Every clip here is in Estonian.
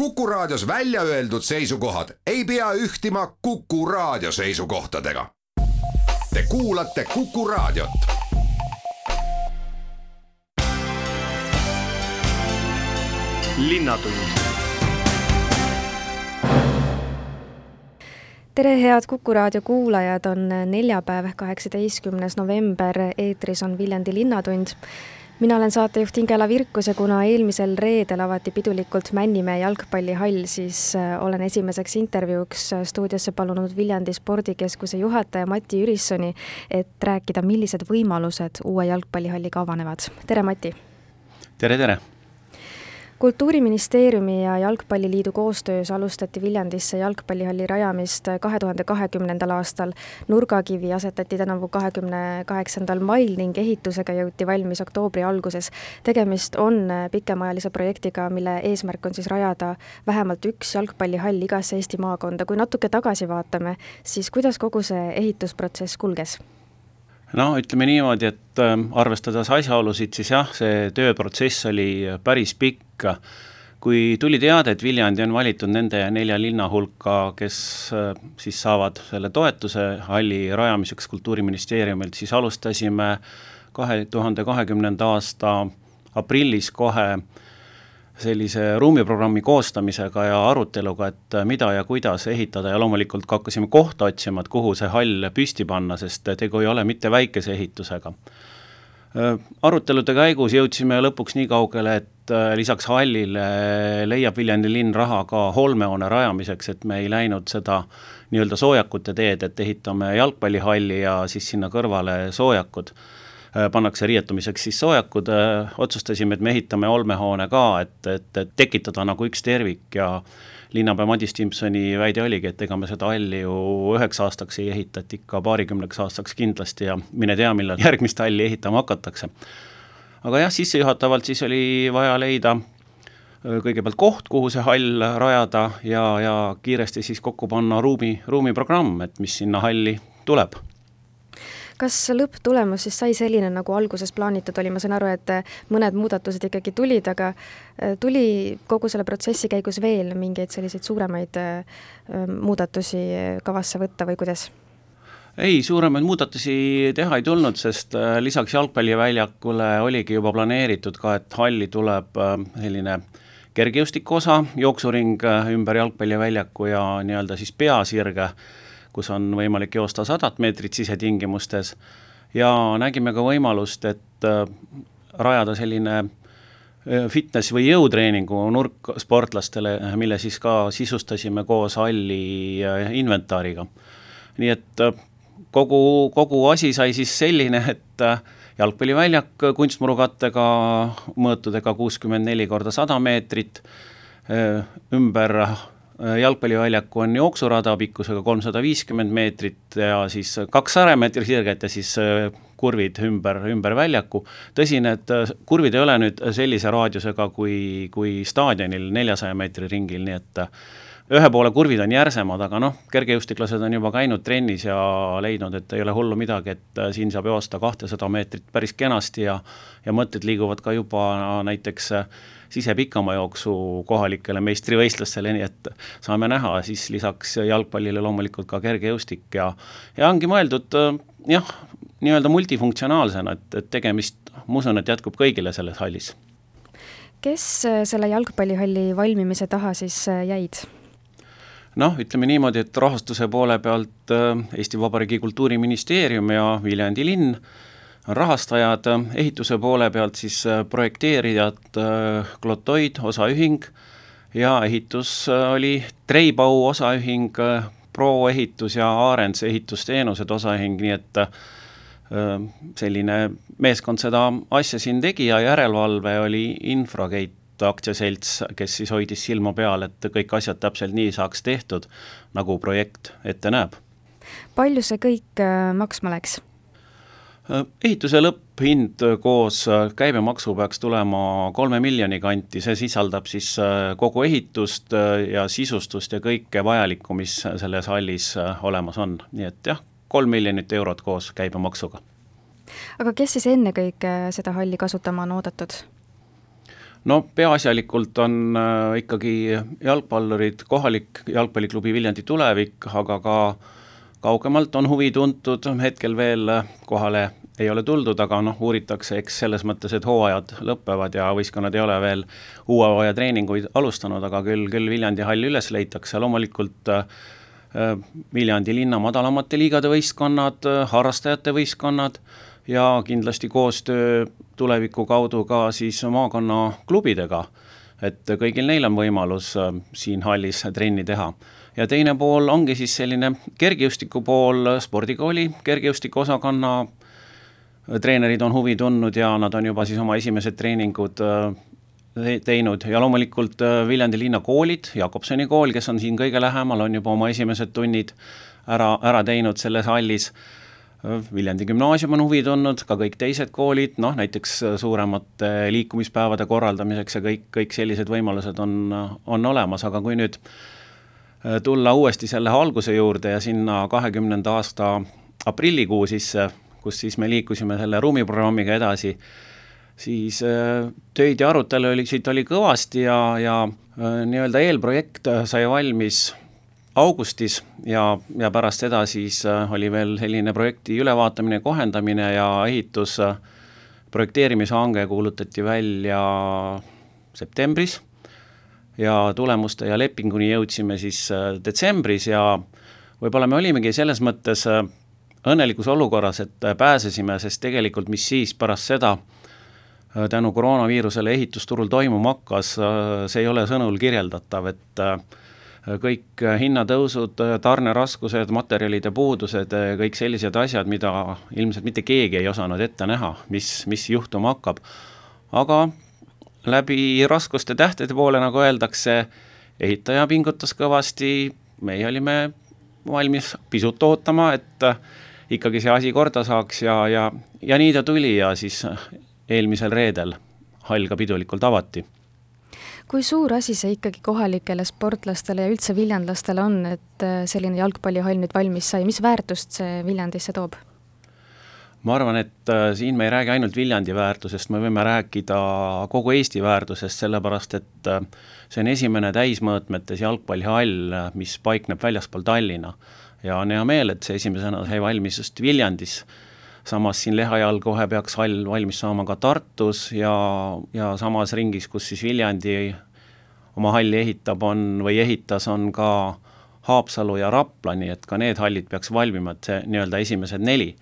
Kuku Raadios välja öeldud seisukohad ei pea ühtima Kuku Raadio seisukohtadega. Te kuulate Kuku Raadiot. tere, head Kuku raadio kuulajad, on neljapäev, kaheksateistkümnes november, eetris on Viljandi Linnatund mina olen saatejuht Ingela Virkus ja kuna eelmisel reedel avati pidulikult Männimäe jalgpallihall, siis äh, olen esimeseks intervjuuks äh, stuudiosse palunud Viljandi spordikeskuse juhataja Mati Jürissoni, et rääkida, millised võimalused uue jalgpallihalliga avanevad. tere, Mati! tere, tere! Kultuuriministeeriumi ja Jalgpalliliidu koostöös alustati Viljandisse jalgpallihalli rajamist kahe tuhande kahekümnendal aastal. nurgakivi asetati tänavu kahekümne kaheksandal mail ning ehitusega jõuti valmis oktoobri alguses. tegemist on pikemaajalise projektiga, mille eesmärk on siis rajada vähemalt üks jalgpallihall igasse Eesti maakonda. kui natuke tagasi vaatame, siis kuidas kogu see ehitusprotsess kulges? No ütleme niimoodi, et äh, arvestades asjaolusid, siis jah, see tööprotsess oli päris pikk. kui tuli teade, et Viljandi on valitud nende nelja linna hulka, kes äh, siis saavad selle toetuse halli rajamiseks Kultuuriministeeriumilt, siis alustasime kahe tuhande kahekümnenda aasta aprillis kohe äh, sellise ruumiprogrammi koostamisega ja aruteluga, et mida ja kuidas ehitada ja loomulikult ka hakkasime kohta otsima, et kuhu see hall püsti panna, sest tegu ei ole mitte väikese ehitusega. Arutelude käigus jõudsime lõpuks nii kaugele, et lisaks hallile leiab Viljandi linn raha ka holmehoone rajamiseks, et me ei läinud seda nii-öelda soojakute teed, et ehitame jalgpallihalli ja siis sinna kõrvale soojakud Äh, pannakse riietumiseks siis soojakud, äh, otsustasime, et me ehitame olmehoone ka, et, et, et tekitada nagu üks tervik ja linnapea Madis Timpsoni väide oligi, et ega me seda halli ju üheks aastaks ei ehita, et ikka paarikümneks aastaks kindlasti ja mine tea, millal järgmist halli ehitama hakatakse. aga jah, sissejuhatavalt siis oli vaja leida äh, kõigepealt koht, kuhu see hall rajada ja, ja kiiresti siis kokku panna ruumi, ruumiprogramm, et mis sinna halli tuleb kas lõpptulemus siis sai selline, nagu alguses plaanitud oli, ma saan aru, et äh, mõned muudatused ikkagi tulid, aga äh, tuli kogu selle protsessi käigus veel mingeid selliseid suuremaid äh, muudatusi kavasse võtta või kuidas? ei, suuremaid muudatusi teha ei tulnud, sest lisaks jalgpalliväljakule oligi juba planeeritud ka, et halli tuleb selline kergejõustiku osa, jooksuring ümber jalgpalliväljaku ja nii-öelda siis peasirge kus on võimalik joosta sadat meetrit sisetingimustes ja nägime ka võimalust, et äh, rajada selline äh, fitness- või jõutreeningu nurk sportlastele, mille siis ka sisustasime koos halli äh, inventaariga. nii et kogu, kogu asi sai siis selline, et jalgpalliväljak kunstmurukattega, mõõtudega kuuskümmend neli korda sada meetrit, ümber jalgpalliväljaku on jooksurada pikkusega kolmsada viiskümmend meetrit ja siis kaks sajameetri sirget ja siis äh, kurvid ümber, ümber väljaku. tõsi, need äh, kurvid ei ole nüüd sellise raadiusega kui, kui staadionil neljasaja meetri ringil, nii et ühe poole kurvid on järsemad, aga noh, kergejõustiklased on juba käinud trennis ja leidnud, et ei ole hullu midagi, et siin saab joosta kahtesada meetrit päris kenasti ja ja mõtted liiguvad ka juba näiteks sisepikamajooksu kohalikele meistrivõistlustele, nii et saame näha siis lisaks jalgpallile loomulikult ka kergejõustik ja ja ongi mõeldud jah, nii-öelda multifunktsionaalsena, et, et tegemist, ma usun, et jätkub kõigile selles hallis. kes selle jalgpallihalli valmimise taha siis jäid? noh, ütleme niimoodi, et rahastuse poole pealt Eesti Vabariigi Kultuuriministeerium ja Viljandi linn rahastajad, ehituse poole pealt siis äh, projekteerijad äh, Glotoid osaühing ja ehitus äh, oli Treibau osaühing, Pro ehitus ja Aarens ehitusteenused osaühing, nii et selline meeskond seda asja siin tegi ja järelevalve oli Infragate aktsiaselts, kes siis hoidis silma peal, et kõik asjad täpselt nii saaks tehtud, nagu projekt ette näeb. palju see kõik maksma läks? Äh, ehituse lõpphind koos äh, käibemaksu peaks tulema kolme miljoni kanti, see sisaldab siis äh, kogu ehitust ja sisustust ja kõike vajalikku, mis selles hallis olemas on, nii et jah, kolm miljonit eurot koos käibemaksuga. aga kes siis ennekõike seda halli kasutama on oodatud? no peaasjalikult on äh, ikkagi jalgpallurid, kohalik jalgpalliklubi Viljandi tulevik, aga ka kaugemalt on huvi tuntud, hetkel veel kohale ei ole tuldud, aga noh, uuritakse, eks selles mõttes, et hooajad lõpevad ja võistkonnad ei ole veel uue hooaja treeninguid alustanud, aga küll, küll Viljandi hall üles leitakse, loomulikult äh, Viljandi linna madalamate liigade võistkonnad, harrastajate võistkonnad ja kindlasti koostöö tuleviku kaudu ka siis maakonnaklubidega, et kõigil neil on võimalus äh, siin hallis trenni teha. ja teine pool ongi siis selline kergejõustiku pool, spordikooli kergejõustikuosakonna treenerid on huvi tundnud ja nad on juba siis oma esimesed treeningud äh, teinud ja loomulikult äh, Viljandi linna koolid, Jakobsoni kool, kes on siin kõige lähemal, on juba oma esimesed tunnid ära, ära teinud selles hallis. Äh, Viljandi gümnaasium on huvi tundnud, ka kõik teised koolid, noh näiteks suuremate liikumispäevade korraldamiseks ja kõik, kõik sellised võimalused on, on olemas, aga kui nüüd tulla uuesti selle alguse juurde ja sinna kahekümnenda aasta aprillikuu sisse kus siis me liikusime selle ruumiprogrammiga edasi, siis äh, töid ja arutelusid oli kõvasti ja, ja äh, nii-öelda eelprojekt sai valmis augustis ja, ja pärast seda siis äh, oli veel selline projekti ülevaatamine, kohendamine ja ehitus, projekteerimishange kuulutati välja septembris ja tulemuste ja lepinguni jõudsime siis detsembris ja võib-olla me olimegi selles mõttes õnnelikus olukorras, et äh, pääsesime, sest tegelikult mis siis pärast seda, äh, tänu koroonaviirusele ehitusturul toimuma hakkas, äh, see ei ole sõnul kirjeldatav, et kõik hinnatõusud, tarneraskused, materjalide puudused, kõik sellised asjad, mida ilmselt mitte keegi ei osanud ette näha, mis, mis juhtuma hakkab. aga läbi raskuste tähtede poole, nagu öeldakse, ehitaja pingutas kõvasti, meie olime valmis pisut ootama, et ikkagi see asi korda saaks ja, ja, ja nii ta tuli ja siis eelmisel reedel hall ka pidulikult avati. kui suur asi see ikkagi kohalikele sportlastele ja üldse viljandlastele on, et äh, selline jalgpallihall nüüd valmis sai, mis väärtust see Viljandisse toob? ma arvan, et äh, siin me ei räägi ainult Viljandi väärtusest, me võime rääkida kogu Eesti väärtusest, sellepärast et äh, see on esimene täismõõtmetes jalgpallihall, mis paikneb väljaspool Tallinna ja on hea meel, et see esimesena sai valmis just Viljandis, samas siin Lehajal kohe peaks hall valmis saama ka Tartus ja, ja samas ringis, kus siis Viljandi oma halli ehitab, on või ehitas, on ka Haapsalu ja Rapla, nii et ka need hallid peaks valmima, et see nii-öelda esimesed neli.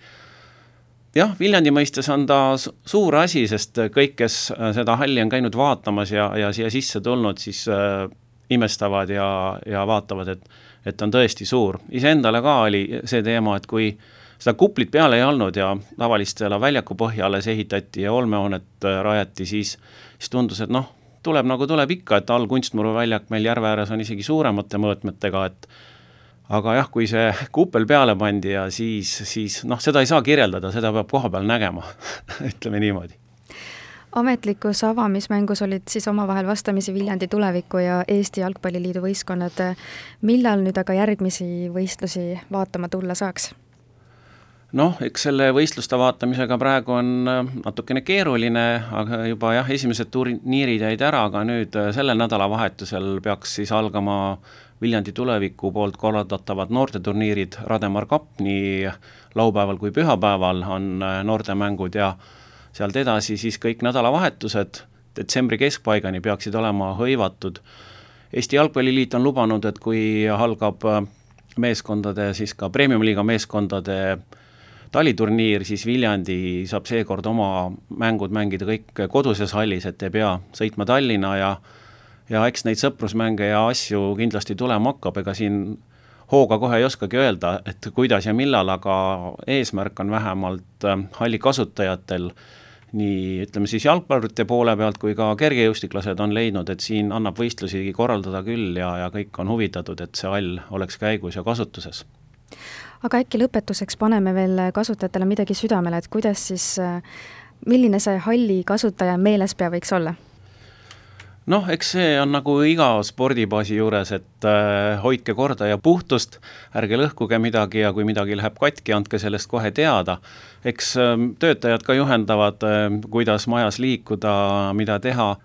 jah, Viljandi mõistes on ta suur asi, sest kõik, kes seda halli on käinud vaatamas ja, ja siia sisse tulnud, siis äh, imestavad ja, ja vaatavad, et et on tõesti suur. iseendale ka oli see teema, et kui seda kuplit peal ei olnud ja tavalistele väljaku põhja alles ehitati ja olmehoonet äh, rajati, siis, siis tundus, et noh, tuleb nagu tuleb ikka, et all Kunstmuru väljak meil järve ääres on isegi suuremate mõõtmetega, et aga jah, kui see kuppel peale pandi ja siis, siis noh, seda ei saa kirjeldada, seda peab kohapeal nägema ütleme niimoodi ametlikus avamismängus olid siis omavahel vastamisi Viljandi Tuleviku ja Eesti Jalgpalliliidu võistkonnad. millal nüüd aga järgmisi võistlusi vaatama tulla saaks? noh, eks selle võistluste vaatamisega praegu on äh, natukene keeruline, aga juba jah, esimesed turniirid jäid ära, aga nüüd äh, sellel nädalavahetusel peaks siis algama Viljandi tuleviku poolt korraldatavad noorteturniirid Rademar Cup, nii laupäeval kui pühapäeval on äh, noortemängud ja sealt edasi siis kõik nädalavahetused detsembri keskpaigani peaksid olema hõivatud. Eesti Jalgpalliliit on lubanud, et kui algab äh, meeskondade, siis ka premium-liiga meeskondade taliturniir, siis Viljandi saab seekord oma mängud mängida kõik koduses hallis, et ei pea sõitma Tallinna ja ja eks neid sõprusmänge ja asju kindlasti tulema hakkab, ega siin hooga kohe ei oskagi öelda, et kuidas ja millal, aga eesmärk on vähemalt äh, halli kasutajatel äh, nii ütleme siis jalgpallurite poole pealt kui ka kergejõustiklased on leidnud, et siin annab võistlusi korraldada küll ja, ja kõik on huvitatud, et see hall oleks käigus ja kasutuses. aga äkki lõpetuseks paneme veel kasutajatele midagi südamele, et kuidas siis, milline see halli kasutaja meelespea võiks olla? Noh, eks see on nagu iga spordibaasi juures, et äh, hoidke korda ja puhtust, ärge lõhkuge midagi ja kui midagi läheb katki, andke sellest kohe teada. eks äh, töötajad ka juhendavad äh,, kuidas majas liikuda, mida teha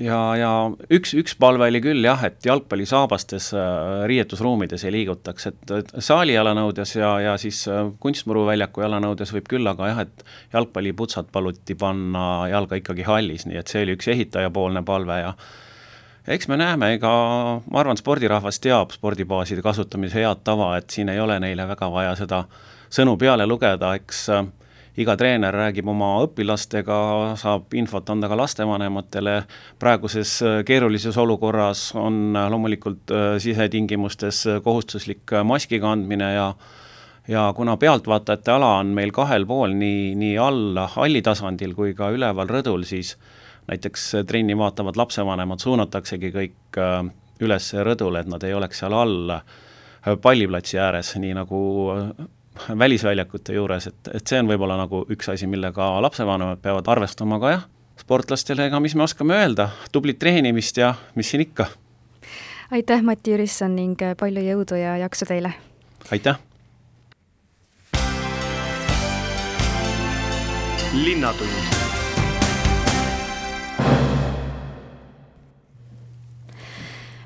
ja, ja üks, üks palve oli küll jah, et jalgpallisaabastes äh, riietusruumides ei liigutaks, et, saali jalanõudes ja, ja siis äh, kunstmuru väljaku jalanõudes võib küll, aga jah, et jalgpalliputsad paluti panna jalga ikkagi hallis, nii et see oli üks ehitajapoolne palve ja eks me näeme, ega ma arvan, spordirahvas teab spordibaaside kasutamise head tava, et siin ei ole neile väga vaja seda sõnu peale lugeda, eks äh, iga treener räägib oma õpilastega, saab infot anda ka lastevanematele, praeguses äh, keerulises olukorras on äh, loomulikult sisetingimustes kohustuslik maski kandmine ja ja kuna pealtvaatajate ala on meil kahel pool, nii, nii all halli tasandil kui ka üleval rõdul, siis näiteks trenni vaatavad lapsevanemad suunataksegi kõik üles rõdule, et nad ei oleks seal all palliplatsi ääres, nii nagu välisväljakute juures, et, et see on võib-olla nagu üks asi, millega lapsevanemad peavad arvestama ka jah, sportlastele, ega mis me oskame öelda, tublit treenimist ja mis siin ikka. aitäh, Mati Jürisson ning palju jõudu ja jaksu teile! aitäh! linnatund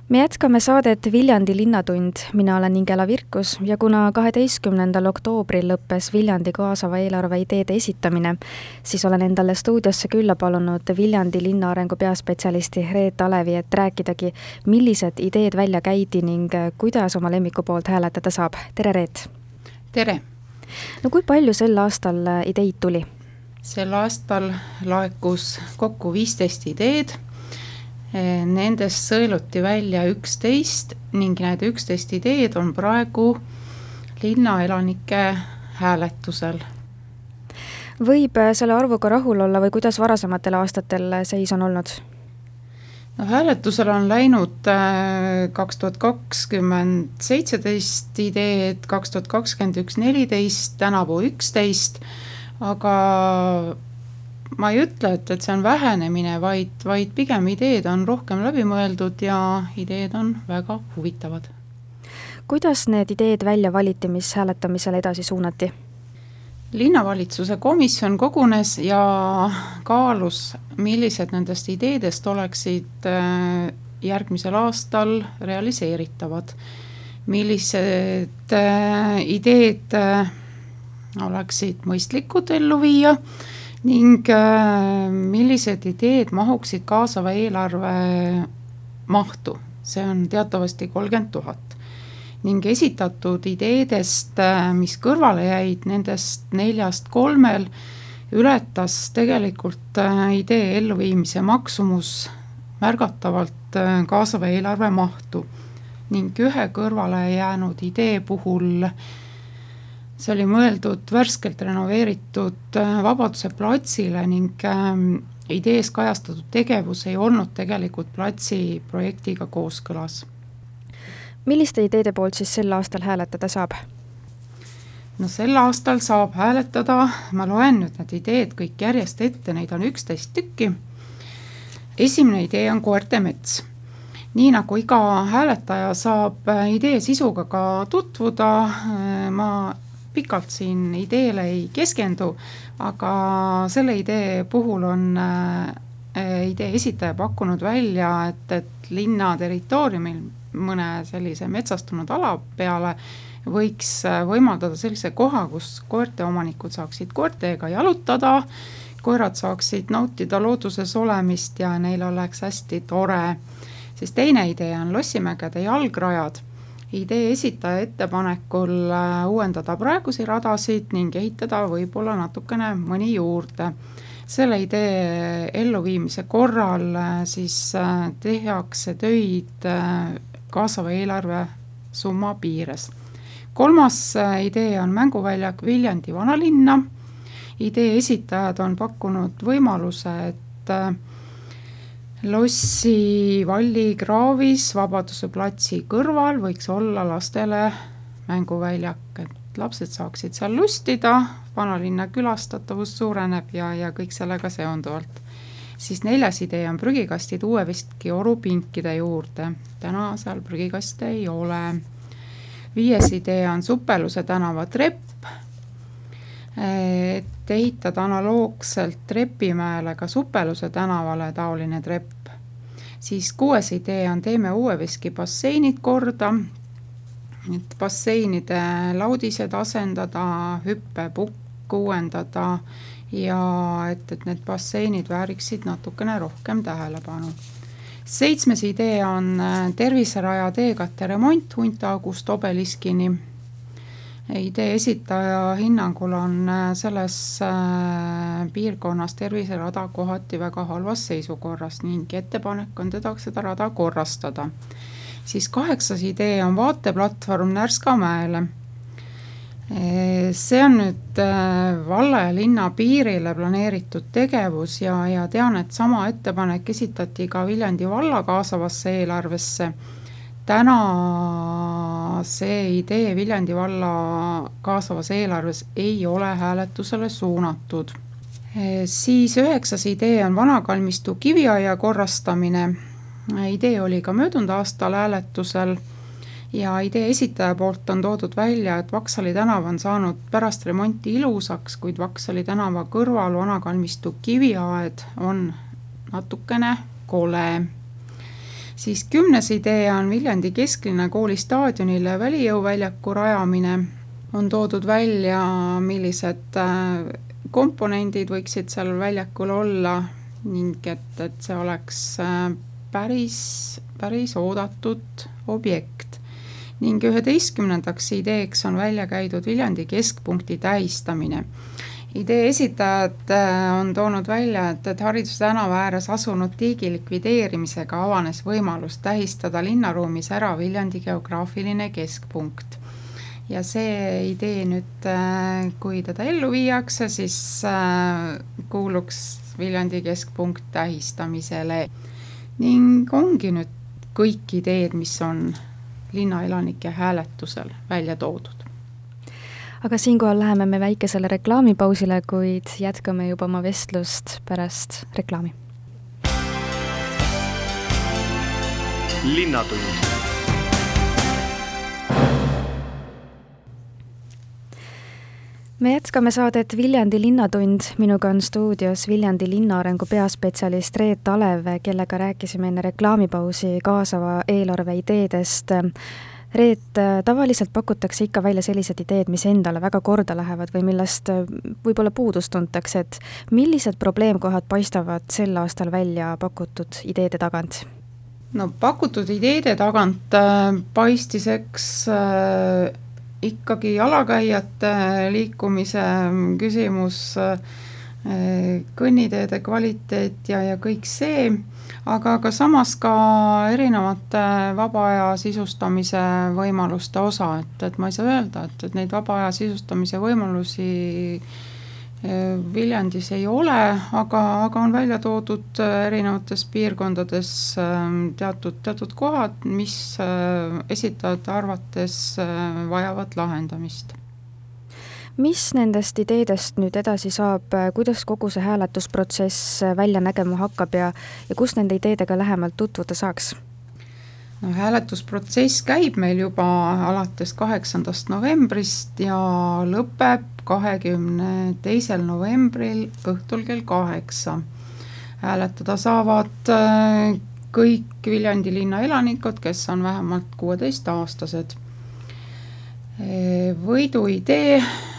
me jätkame saadet Viljandi Linnatund, mina olen Ingela Virkus ja kuna kaheteistkümnendal oktoobril lõppes Viljandi kaasava eelarve ideede esitamine, siis olen endale stuudiosse külla palunud Viljandi linnaarengu peaspetsialisti Reet Alevi, et rääkidagi, millised ideed välja käidi ning kuidas oma lemmiku poolt hääletada saab. tere, Reet! tere! no kui palju sel aastal ideid tuli? sel aastal laekus kokku viisteist ideed Nendest sõeluti välja üksteist ning need üksteist ideed on praegu linnaelanike hääletusel. võib äh, selle arvuga rahul olla või kuidas varasematel aastatel seis on olnud? no hääletusele on läinud äh, kaks tuhat kakskümmend seitseteist ideed, kaks tuhat kakskümmend üks neliteist, tänavu üksteist, aga ma ei ütle, et, et see on vähenemine, vaid, vaid pigem ideed on rohkem läbimõeldud ja ideed on väga huvitavad. kuidas need ideed välja valiti, mis hääletamisele edasi suunati? linnavalitsuse komisjon kogunes ja kaalus, millised nendest ideedest oleksid äh, järgmisel aastal realiseeritavad. millised äh, ideed äh, oleksid mõistlikud ellu viia ning äh, millised ideed mahuksid kaasava eelarve mahtu, see on teatavasti kolmkümmend tuhat. ning esitatud ideedest, äh, mis kõrvale jäid, nendest neljast kolmel ületas tegelikult äh, idee elluviimise maksumus märgatavalt kaasava eelarve mahtu ning ühe kõrvale jäänud idee puhul äh, see oli mõeldud värskelt renoveeritud äh, Vabaduse platsile ning ähm, idees kajastatud tegevus ei olnud tegelikult platsi projektiga kooskõlas. milliste ideede poolt siis sel aastal hääletada saab? no sel aastal saab hääletada, ma loen nüüd need ideed kõik järjest ette, neid on üksteist tükki. esimene idee on koerte mets nii nagu iga hääletaja saab äh, idee sisuga ka tutvuda, äh, ma pikalt siin ideele ei keskendu, aga selle idee puhul on äh, idee esitaja pakkunud välja, et, et linna territooriumil mõne sellise metsastunud ala peale võiks äh, võimaldada sellise koha, kus koerteomanikud saaksid koertega jalutada, koerad saaksid nautida looduses olemist ja neil oleks hästi tore. siis teine idee on Lossimägede jalgrajad idee esitaja ettepanekul äh, uuendada praegusi radasid ning ehitada võib-olla natukene mõni juurde. selle idee elluviimise korral äh, siis äh, tehakse töid kaasava eelarve summa piires. kolmas idee on mänguväljak Viljandi vanalinna. idee esitajad on pakkunud võimaluse, et lossi Valli kraavis Vabaduse platsi kõrval võiks olla lastele mänguväljak, et lapsed saaksid seal lustida, vanalinna külastatavus suureneb ja, ja kõik sellega seonduvalt. siis neljas idee on prügikastid Uue Vestki orupinkide juurde, täna seal prügikaste ei ole. viies idee on Supeluse tänava trepp, et ehitada analoogselt Trepimäele ka Supeluse tänavale taoline trepp. siis kuues idee on Teeme uue veski basseinid korda, et basseinide laudised asendada, hüppepukk uuendada ja et, et need basseinid vääriksid natukene rohkem tähelepanu. seitsmes idee on äh, terviseraja teekatte remont Hunt-August obeliskini. Idee esitaja hinnangul on äh, selles äh, piirkonnas terviserada kohati väga halvas seisukorras ning ettepanek on teda seda rada korrastada. siis kaheksas idee on vaateplatvorm Närskamäele see on nüüd äh, valla ja linna piirile planeeritud tegevus ja, ja tean, et sama ettepanek esitati ka Viljandi valla kaasavasse eelarvesse. Täna see idee Viljandi valla kaasavas eelarves ei ole hääletusele suunatud. siis üheksas idee on vanakalmistu kiviaia korrastamine. idee oli ka möödunud aastal hääletusel ja idee esitaja poolt on toodud välja, et Vaksali tänav on saanud pärast remonti ilusaks, kuid Vaksali tänava kõrval vanakalmistu kiviaed on natukene kole. Siis kümnes idee on Viljandi kesklinna kooli staadionile välijõuväljaku rajamine, on toodud välja, millised äh, komponendid võiksid seal väljakul olla ning et, et see oleks äh, päris, päris oodatud objekt ning üheteistkümnendaks ideeks on välja käidud Viljandi keskpunkti tähistamine. Idee esitajad äh, on toonud välja, et, et Hariduse tänava ääres asunud tiigi likvideerimisega avanes võimalus tähistada linnaruumis ära Viljandi geograafiline keskpunkt ja see idee nüüd, äh, kui teda ellu viiakse, siis äh, kuuluks Viljandi keskpunkt tähistamisele. ning ongi nüüd kõik ideed, mis on linnaelanike hääletusel välja toodud. Aga siinkohal läheme me väikesele reklaamipausile, kuid jätkame juba oma vestlust pärast reklaami. linnatund me jätkame saadet Viljandi Linnatund, minuga on stuudios Viljandi linnaarengu peaspetsialist Reet Alev, kellega rääkisime enne reklaamipausi kaasava eelarve ideedest. Reet, tavaliselt pakutakse ikka välja sellised ideed, mis endale väga korda lähevad või millest võib-olla puudust tuntakse, et millised probleemkohad paistavad sel aastal välja pakutud ideede tagant? no pakutud ideede tagant äh, paistis, eks äh, ikkagi jalakäijate liikumise küsimus, kõnniteede kvaliteet ja, ja kõik see, aga, aga samas ka erinevate vaba aja sisustamise võimaluste osa, et, et ma ei saa öelda, et, et neid vaba aja sisustamise võimalusi Viljandis ei ole, aga, aga on välja toodud äh, erinevates piirkondades ähm, teatud, teatud kohad, mis esitajate arvates vajavad lahendamist mis nendest ideedest nüüd edasi saab, kuidas kogu see hääletusprotsess välja nägema hakkab ja, ja kus nende ideedega lähemalt tutvuda saaks? no hääletusprotsess käib meil juba alates kaheksandast novembrist ja lõpeb kahekümne teisel novembril õhtul kell kaheksa. hääletada saavad äh, kõik Viljandi linna elanikud, kes on vähemalt kuueteistaastased. Äh, võidu idee äh,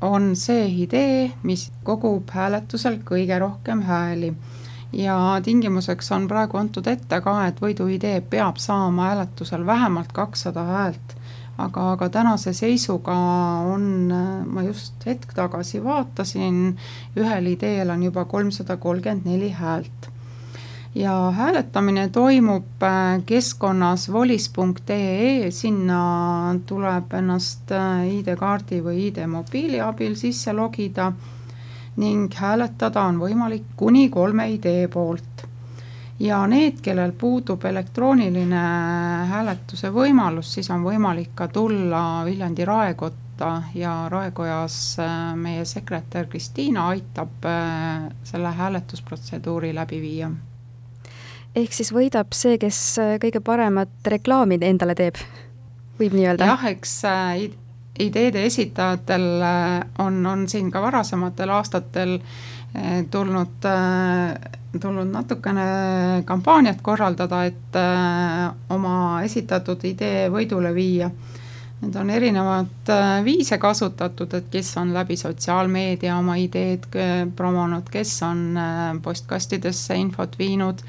on see idee, mis kogub hääletusel kõige rohkem hääli ja tingimuseks on praegu antud ette ka, et võiduidee peab saama hääletusel vähemalt kakssada häält. aga, aga tänase seisuga on, ma just hetk tagasi vaatasin, ühel ideel on juba kolmsada kolmkümmend neli häält ja hääletamine toimub äh, keskkonnas volis.ee, sinna tuleb ennast äh, ID-kaardi või ID-mobiili abil sisse logida ning hääletada on võimalik kuni kolme idee poolt. ja need, kellel puudub elektrooniline hääletuse võimalus, siis on võimalik ka tulla Viljandi raekotta ja raekojas äh, meie sekretär Kristiina aitab selle hääletusprotseduuri läbi viia. Ehk siis võidab see, kes äh, kõige paremat reklaami endale teeb, võib nii öelda? jah, eks ideede esitajatel äh, on, on siin ka varasematel aastatel äh, tulnud äh, tulnud natukene kampaaniat korraldada, et äh, oma esitatud idee võidule viia. Need on erinevad äh, viise kasutatud, et kes on läbi sotsiaalmeedia oma ideed promonud, kes on postkastidesse infot viinud,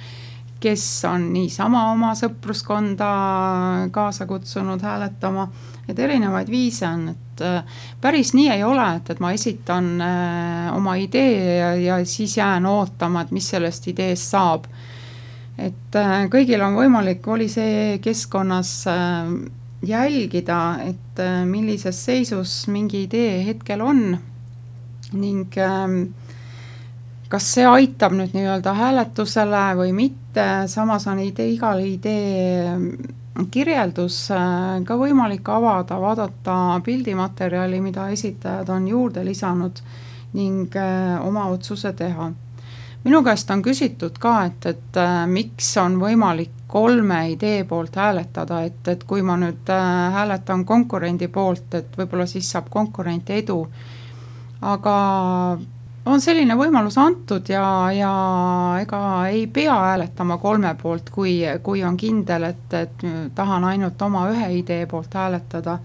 kes on niisama oma sõpruskonda kaasa kutsunud hääletama, et erinevaid viise on, et äh, päris nii ei ole, et, et ma esitan äh, oma idee ja, ja siis jään ootama, et mis sellest ideest saab. et äh, kõigil on võimalik Volisee keskkonnas jälgida, et millises seisus mingi idee hetkel on ning ähm, kas see aitab nüüd nii-öelda hääletusele või mitte, samas on idee, igal idee kirjeldus äh, ka võimalik avada, vaadata pildimaterjali, mida esitajad on juurde lisanud ning äh, oma otsuse teha. minu käest on küsitud ka, et, et äh, miks on võimalik kolme idee poolt hääletada, et, et kui ma nüüd hääletan konkurendi poolt, et võib-olla siis saab konkurent edu. aga on selline võimalus antud ja, ja ega ei pea hääletama kolme poolt, kui, kui on kindel, et, et tahan ainult oma ühe idee poolt hääletada.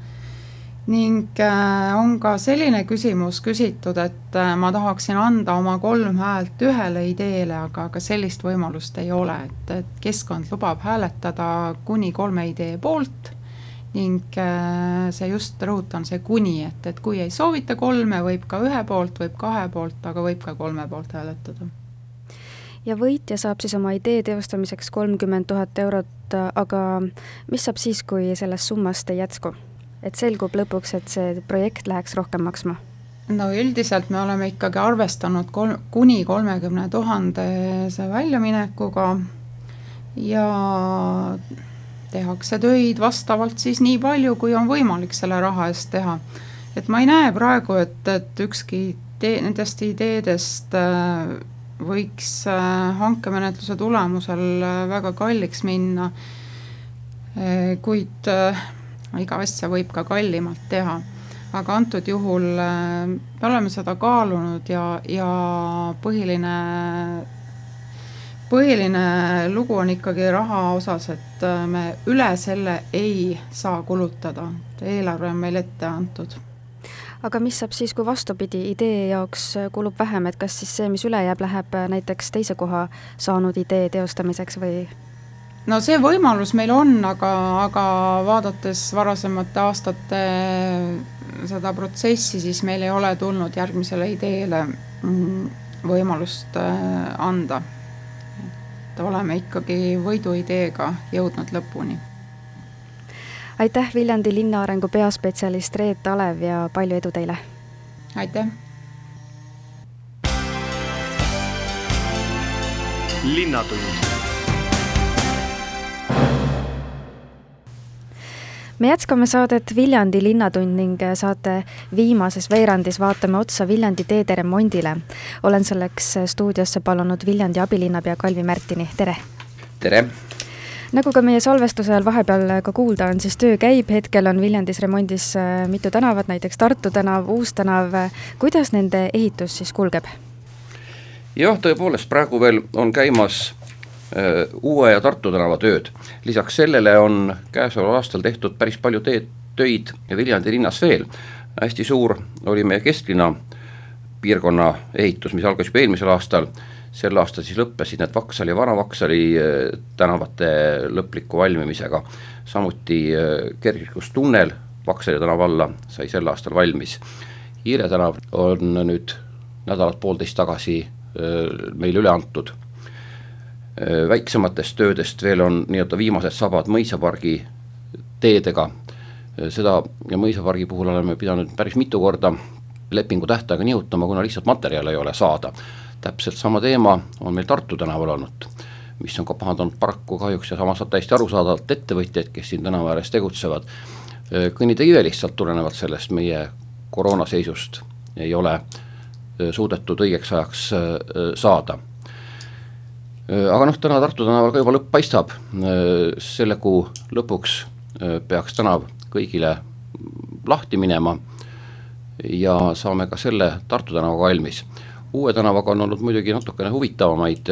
ning äh, on ka selline küsimus küsitud, et äh, ma tahaksin anda oma kolm häält ühele ideele, aga, aga sellist võimalust ei ole, et, et keskkond lubab hääletada kuni kolme idee poolt ning äh, see just, rõhutan, see kuni, et, et kui ei soovita kolme, võib ka ühe poolt, võib kahe poolt, aga võib ka kolme poolt hääletada. ja võitja saab siis oma idee teostamiseks kolmkümmend tuhat eurot, aga mis saab siis, kui sellest summast ei jätku? et selgub lõpuks, et see projekt läheks rohkem maksma? no üldiselt me oleme ikkagi arvestanud kolm, kuni kolmekümne tuhandese väljaminekuga ja tehakse töid vastavalt siis nii palju, kui on võimalik selle raha eest teha. et ma ei näe praegu, et, et ükski idee, nendest ideedest äh, võiks äh, hankemenetluse tulemusel äh, väga kalliks minna, kuid iga asja võib ka kallimalt teha. aga antud juhul me oleme seda kaalunud ja, ja põhiline põhiline lugu on ikkagi raha osas, et äh, me üle selle ei saa kulutada, et eelarve on meil ette antud. aga mis saab siis, kui vastupidi, idee jaoks kulub vähem, et kas siis see, mis üle jääb, läheb näiteks teise koha saanud idee teostamiseks või? no see võimalus meil on, aga, aga vaadates varasemate aastate seda protsessi, siis meil ei ole tulnud järgmisele ideele mm, võimalust äh, anda oleme ikkagi võiduideega jõudnud lõpuni. aitäh, Viljandi linnaarengu peaspetsialist Reet Alev ja palju edu teile! aitäh! linnatund me jätkame saadet Viljandi Linnatund ning saate viimases veerandis vaatame otsa Viljandi teede remondile. olen selleks stuudiosse palunud Viljandi abilinnapea Kalvi Märtini, tere! tere! nagu ka meie salvestuse ajal vahepeal ka kuulda on, siis töö käib, hetkel on Viljandis remondis äh, mitu tänavat, näiteks Tartu tänav, Uus tänav, kuidas nende ehitus siis kulgeb? jah, tõepoolest, praegu veel on käimas Äh, Uue ja Tartu tänava tööd. lisaks sellele on käesoleval aastal tehtud päris palju teed, töid Viljandi linnas veel. hästi suur oli meie kesklinna piirkonna ehitus, mis algas juba eelmisel aastal, sel aastal siis lõppesid need Vaksali Vana-Vaksali äh, tänavate lõpliku valmimisega. samuti äh, kergliiklustunnel Vaksali tänava alla sai sel aastal valmis. Hiire tänav on nüüd nädalat-poolteist tagasi meile üle antud Äh, väiksematest töödest veel on nii-öelda viimased sabad mõisapargi teedega, äh, seda ja mõisapargi puhul oleme pidanud päris mitu korda lepingu tähtaega nihutama, kuna lihtsalt materjale ei ole saada. täpselt sama teema on meil Tartu tänaval olnud, mis on ka pahandanud paraku kahjuks ja samas täiesti arusaadavalt ettevõtjaid, kes siin tänava ääres tegutsevad. Äh, kõnnitee lihtsalt tulenevalt sellest meie koroonaseisust ei ole suudetud õigeks ajaks saada Äh, aga noh, täna Tartu tänaval ka juba lõpp paistab, äh, selle kuu lõpuks äh, peaks tänav kõigile lahti minema ja saame ka selle Tartu tänavaga valmis. uue tänavaga on olnud muidugi natukene huvitavamaid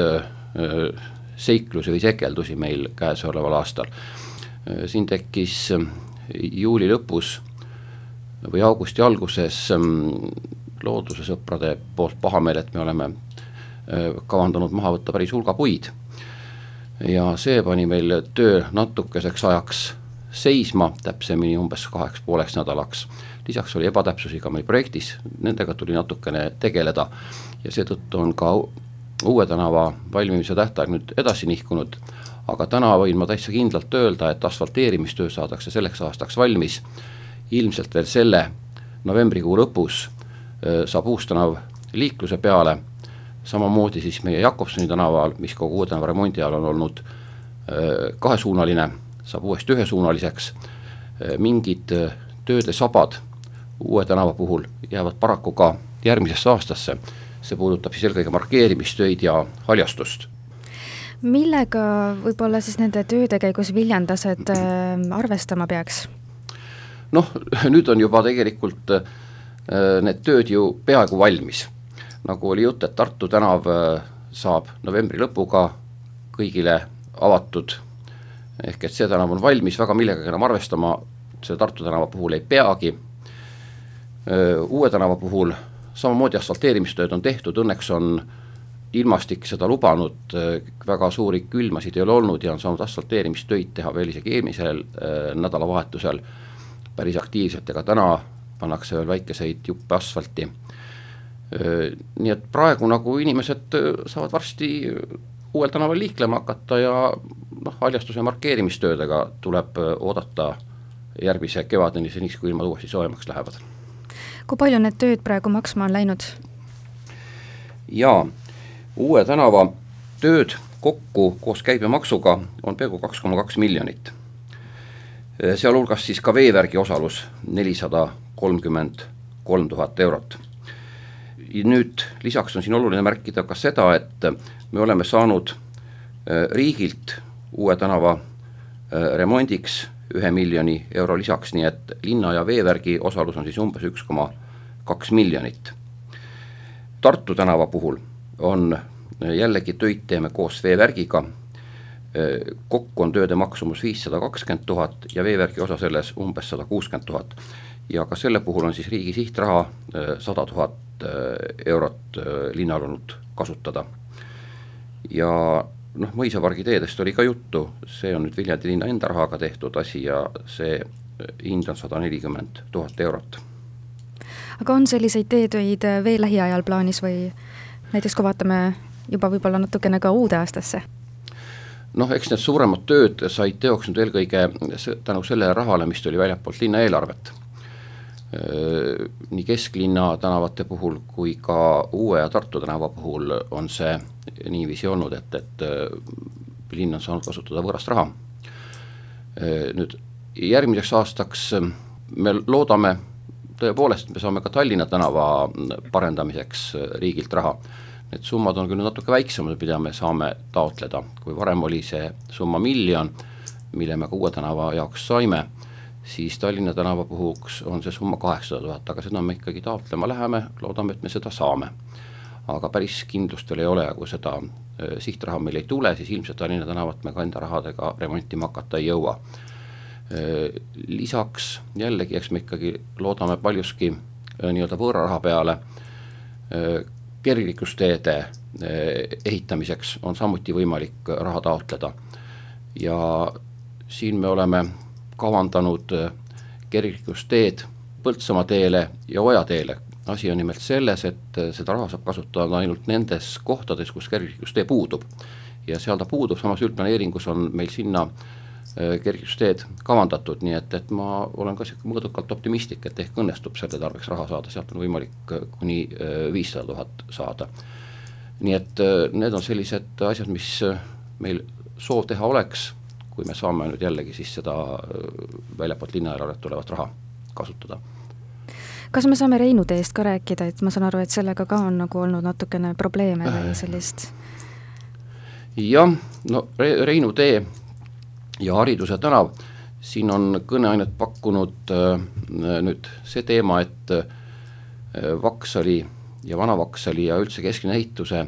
seiklusi või sekeldusi meil käesoleval aastal. siin tekkis juuli lõpus või augusti alguses loodusesõprade poolt pahameel, et me oleme kavandanud maha võtta päris hulga puid. Ja see pani meil töö natukeseks ajaks seisma, täpsemini umbes kaheks pooleks nädalaks. lisaks oli ebatäpsusi ka meil projektis, nendega tuli natukene tegeleda. Ja seetõttu on ka Uue tänava valmimise tähtaeg nüüd edasi nihkunud, aga täna võin ma täitsa kindlalt öelda, et asfalteerimistöö saadakse selleks aastaks valmis, ilmselt veel selle novembrikuu lõpus saab uus tänav liikluse peale samamoodi siis meie Jakobsoni tänaval, mis kogu Uue tänava remondi ajal on olnud äh, kahesuunaline, saab uuesti ühesuunaliseks, äh, mingid äh, tööde sabad Uue tänava puhul jäävad paraku ka järgmisesse aastasse, see puudutab siis eelkõige markeerimistöid ja haljastust. Millega võib-olla siis nende tööde käigus viljandlased äh, arvestama peaks? noh, nüüd on juba tegelikult äh, need tööd ju peaaegu valmis nagu oli jutt, et Tartu tänav äh, saab novembri lõpuga kõigile avatud, ehk et see tänav on valmis, väga millegagi enam arvestama selle Tartu tänava puhul ei peagi, äh, Uue tänava puhul samamoodi asfalteerimistööd on tehtud, õnneks on ilmastik seda lubanud, äh, väga suuri külmasid ei ole olnud ja on saanud asfalteerimistöid teha veel isegi eelmisel nädalavahetusel päris aktiivselt, ega täna pannakse veel väikeseid juppe asfalti nii et praegu nagu inimesed saavad varsti uuel tänaval liiklema hakata ja noh, haljastuse markeerimistöödega tuleb oodata järgmise kevadeni, seniks kui ilmad uuesti soojemaks lähevad. kui palju need tööd praegu maksma on läinud? jaa, Uue tänava tööd kokku koos käibemaksuga on peaaegu kaks koma kaks miljonit. sealhulgas siis ka veevärgi osalus nelisada kolmkümmend kolm tuhat eurot nüüd lisaks on siin oluline märkida ka seda, et me oleme saanud äh, riigilt uue tänava äh, remondiks ühe miljoni euro lisaks, nii et linna ja veevärgi osalus on siis umbes üks koma kaks miljonit. Tartu tänava puhul on äh, jällegi töid teeme koos veevärgiga, kokku on tööde maksumus viissada kakskümmend tuhat ja veevärgi osa selles umbes sada kuuskümmend tuhat. Ja ka selle puhul on siis riigi sihtraha sada tuhat äh, eurot äh, linnal olnud kasutada. ja noh, mõisapargi teedest oli ka juttu, see on nüüd Viljandi linna enda rahaga tehtud asi ja see äh, hind on sada nelikümmend tuhat eurot. aga on selliseid teetöid veel lähiajal plaanis või näiteks kui vaatame juba võib-olla natukene ka uude aastasse? noh, eks need suuremad tööd said teoks nüüd eelkõige tänu sellele rahale, mis tuli väljapoolt linna eelarvet Äh, nii kesklinna tänavate puhul kui ka Uue ja Tartu tänava puhul on see niiviisi olnud, et, et äh, linn on saanud kasutada võõrast raha. Äh, nüüd järgmiseks aastaks me loodame tõepoolest, me saame ka Tallinna tänava parendamiseks riigilt raha. Need summad on küll natuke väiksemad, mida me saame taotleda, kui varem oli see summa miljon, mille me ka Uue tänava jaoks saime siis Tallinna tänava puhuks on see summa kaheksasada tuhat, aga seda me ikkagi taotlema läheme, loodame, et me seda saame. aga päris kindlust veel ei ole ja kui seda äh, sihtraha meil ei tule, siis ilmselt Tallinna tänavat me ka enda rahadega remontima hakata ei jõua. Äh, lisaks jällegi, eks me ikkagi loodame paljuski äh, nii-öelda võõra raha peale, kergliiklusteede ehitamiseks on samuti võimalik raha taotleda ja siin me oleme kavandanud äh, kergliiklusteed Põltsamaa teele ja Oja teele. asi on nimelt selles, et äh, seda raha saab kasutada ainult nendes kohtades, kus kergliiklustee puudub. ja seal ta puudub, samas üldplaneeringus on meil sinna äh, kergliiklusteed kavandatud, nii et, et ma olen ka sihuke mõõdukalt optimistlik, et ehk õnnestub selle tarbeks raha saada, sealt on võimalik kuni viissada tuhat saada. nii et need on sellised asjad, mis meil soov teha oleks kui me saame nüüd jällegi siis seda äh, väljapoolt linnaeelarvet tulevat raha kasutada. kas me saame Reinu teest ka rääkida, et ma saan aru, et sellega ka on nagu olnud natukene probleeme või äh. sellist? jah, no Re Reinu tee ja Hariduse tänav, siin on kõneainet pakkunud äh, nüüd see teema, et Vaksali ja Vana-Vaksali ja üldse kesklinna ehituse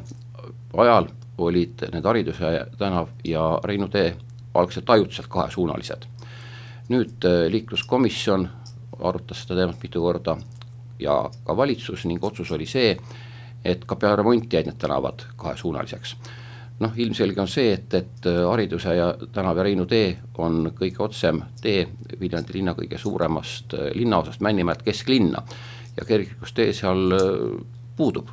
ajal olid need Hariduse tänav ja Reinu tee algselt ajutiselt kahesuunalised. nüüd liikluskomisjon arutas seda teemat mitu korda ja ka valitsus ning otsus oli see, et ka peale remonti jäid need tänavad kahesuunaliseks. noh, ilmselge on see, et, et Hariduse ja tänav ja Reinu tee on kõige otsem tee Viljandi linna kõige suuremast linnaosast Männimäelt kesklinna ja kergliiklustee seal puudub.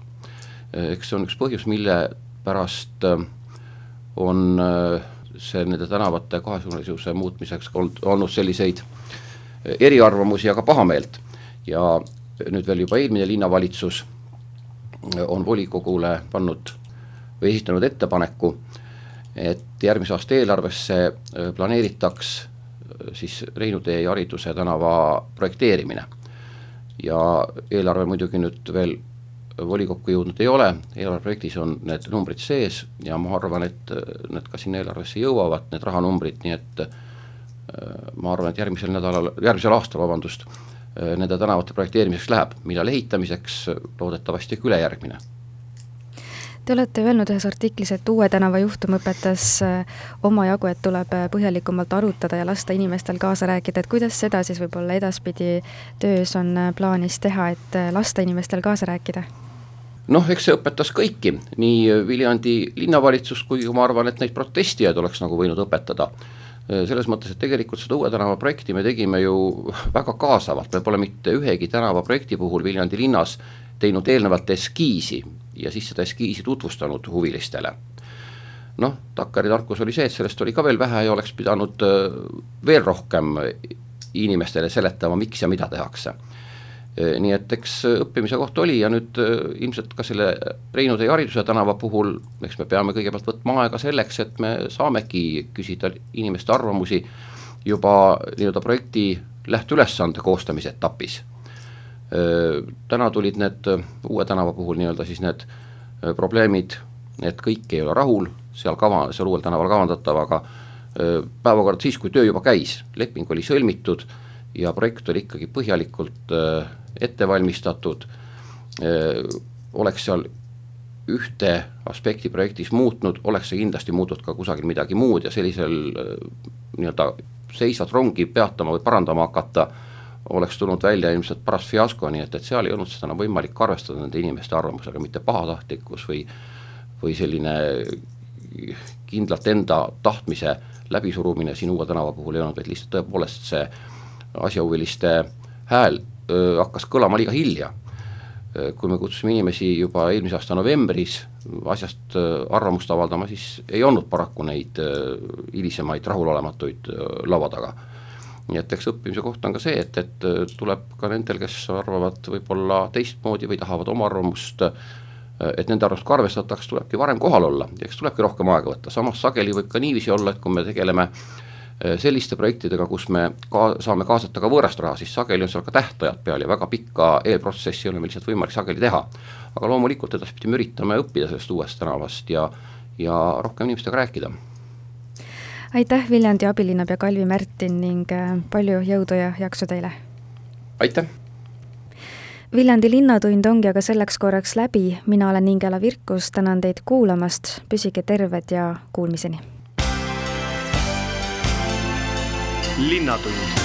eks see on üks põhjus, mille pärast on see nende tänavate kahesuunalisuse muutmiseks olnud, olnud selliseid eriarvamusi ja ka pahameelt ja nüüd veel juba eelmine linnavalitsus on volikogule pannud või esitanud ettepaneku, et järgmise aasta eelarvesse äh, planeeritaks siis Reinu tee ja Hariduse tänava projekteerimine. ja eelarve muidugi nüüd veel volikokku jõudnud ei ole, eelarveprojektis on need numbrid sees ja ma arvan, et äh, need ka sinna eelarvesse jõuavad, need rahanumbrid, nii et ma arvan, et järgmisel nädalal, järgmisel aastal, vabandust, Äh, nende tänavate projekteerimiseks läheb, millal ehitamiseks, loodetavasti ikka ülejärgmine. Te olete öelnud ühes artiklis, et Uue tänava juhtum õpetas äh, omajagu, et tuleb äh, põhjalikumalt arutada ja lasta inimestel kaasa rääkida, et kuidas seda siis võib-olla edaspidi töös on plaanis teha, et lasta inimestel kaasa rääkida? Noh, eks see õpetas kõiki, nii Viljandi linnavalitsust kui ma arvan, et neid protestijaid oleks nagu võinud õpetada selles mõttes, et tegelikult seda Uue tänava projekti me tegime ju väga kaasavalt, me pole mitte ühegi tänavaprojekti puhul Viljandi linnas teinud eelnevalt eskiisi ja siis seda eskiisi tutvustanud huvilistele. noh, takkari tarkus oli see, et sellest oli ka veel vähe ja oleks pidanud äh, veel rohkem inimestele seletama, miks ja mida tehakse nii et eks õppimise koht oli ja nüüd äh, ilmselt ka selle Reinu tee hariduse tänava puhul, eks me peame kõigepealt võtma aega selleks, et me saamegi küsida inimeste arvamusi juba nii-öelda projekti lähteülesande koostamise etapis. Äh, täna tulid need uue tänava puhul nii-öelda siis need probleemid, et kõik ei ole rahul seal kava, seal uuel tänaval kavandatavaga, päevakord siis, kui töö juba käis, leping oli sõlmitud ja projekt oli ikkagi põhjalikult ette valmistatud, oleks seal ühte aspekti projektis muutnud, oleks see kindlasti muutnud ka kusagil midagi muud ja sellisel nii-öelda seisvat rongi peatama või parandama hakata, oleks tulnud välja ilmselt paras fiasko, nii et, et seal ei olnud seda enam võimalik arvestada nende inimeste arvamusega, mitte pahatahtlikkus või või selline kindlalt enda tahtmise läbisurumine siin Uue tänava puhul ei olnud, vaid lihtsalt tõepoolest see asjahuviliste hääl hakkas kõlama liiga hilja. kui me kutsusime inimesi juba eelmise aasta novembris asjast arvamust avaldama, siis ei olnud paraku neid hilisemaid rahulolematuid laua taga. nii et eks õppimise koht on ka see, et, et tuleb ka nendel, kes arvavad võib-olla teistmoodi või tahavad oma arvamust et nende arvamust ka arvestataks, tulebki varem kohal olla eks tulebki rohkem aega võtta, samas sageli võib ka niiviisi olla, et kui me tegeleme Äh, selliste projektidega, kus me ka saame kaasata ka võõrast raha, siis sageli on seal ka tähtajad peal ja väga pikka eelprotsessi ei ole meil lihtsalt võimalik sageli teha. aga loomulikult edaspidi me üritame õppida sellest uuest tänavast ja, ja rohkem inimestega rääkida. aitäh, Viljandi abilinnapea Kalvi Märtin ning äh, palju jõudu ja jaksu teile! aitäh! Viljandi Linnatund ongi aga selleks korraks läbi, mina olen Ingela Virkus, tänan teid kuulamast, püsige terved ja kuulmiseni! Linnatund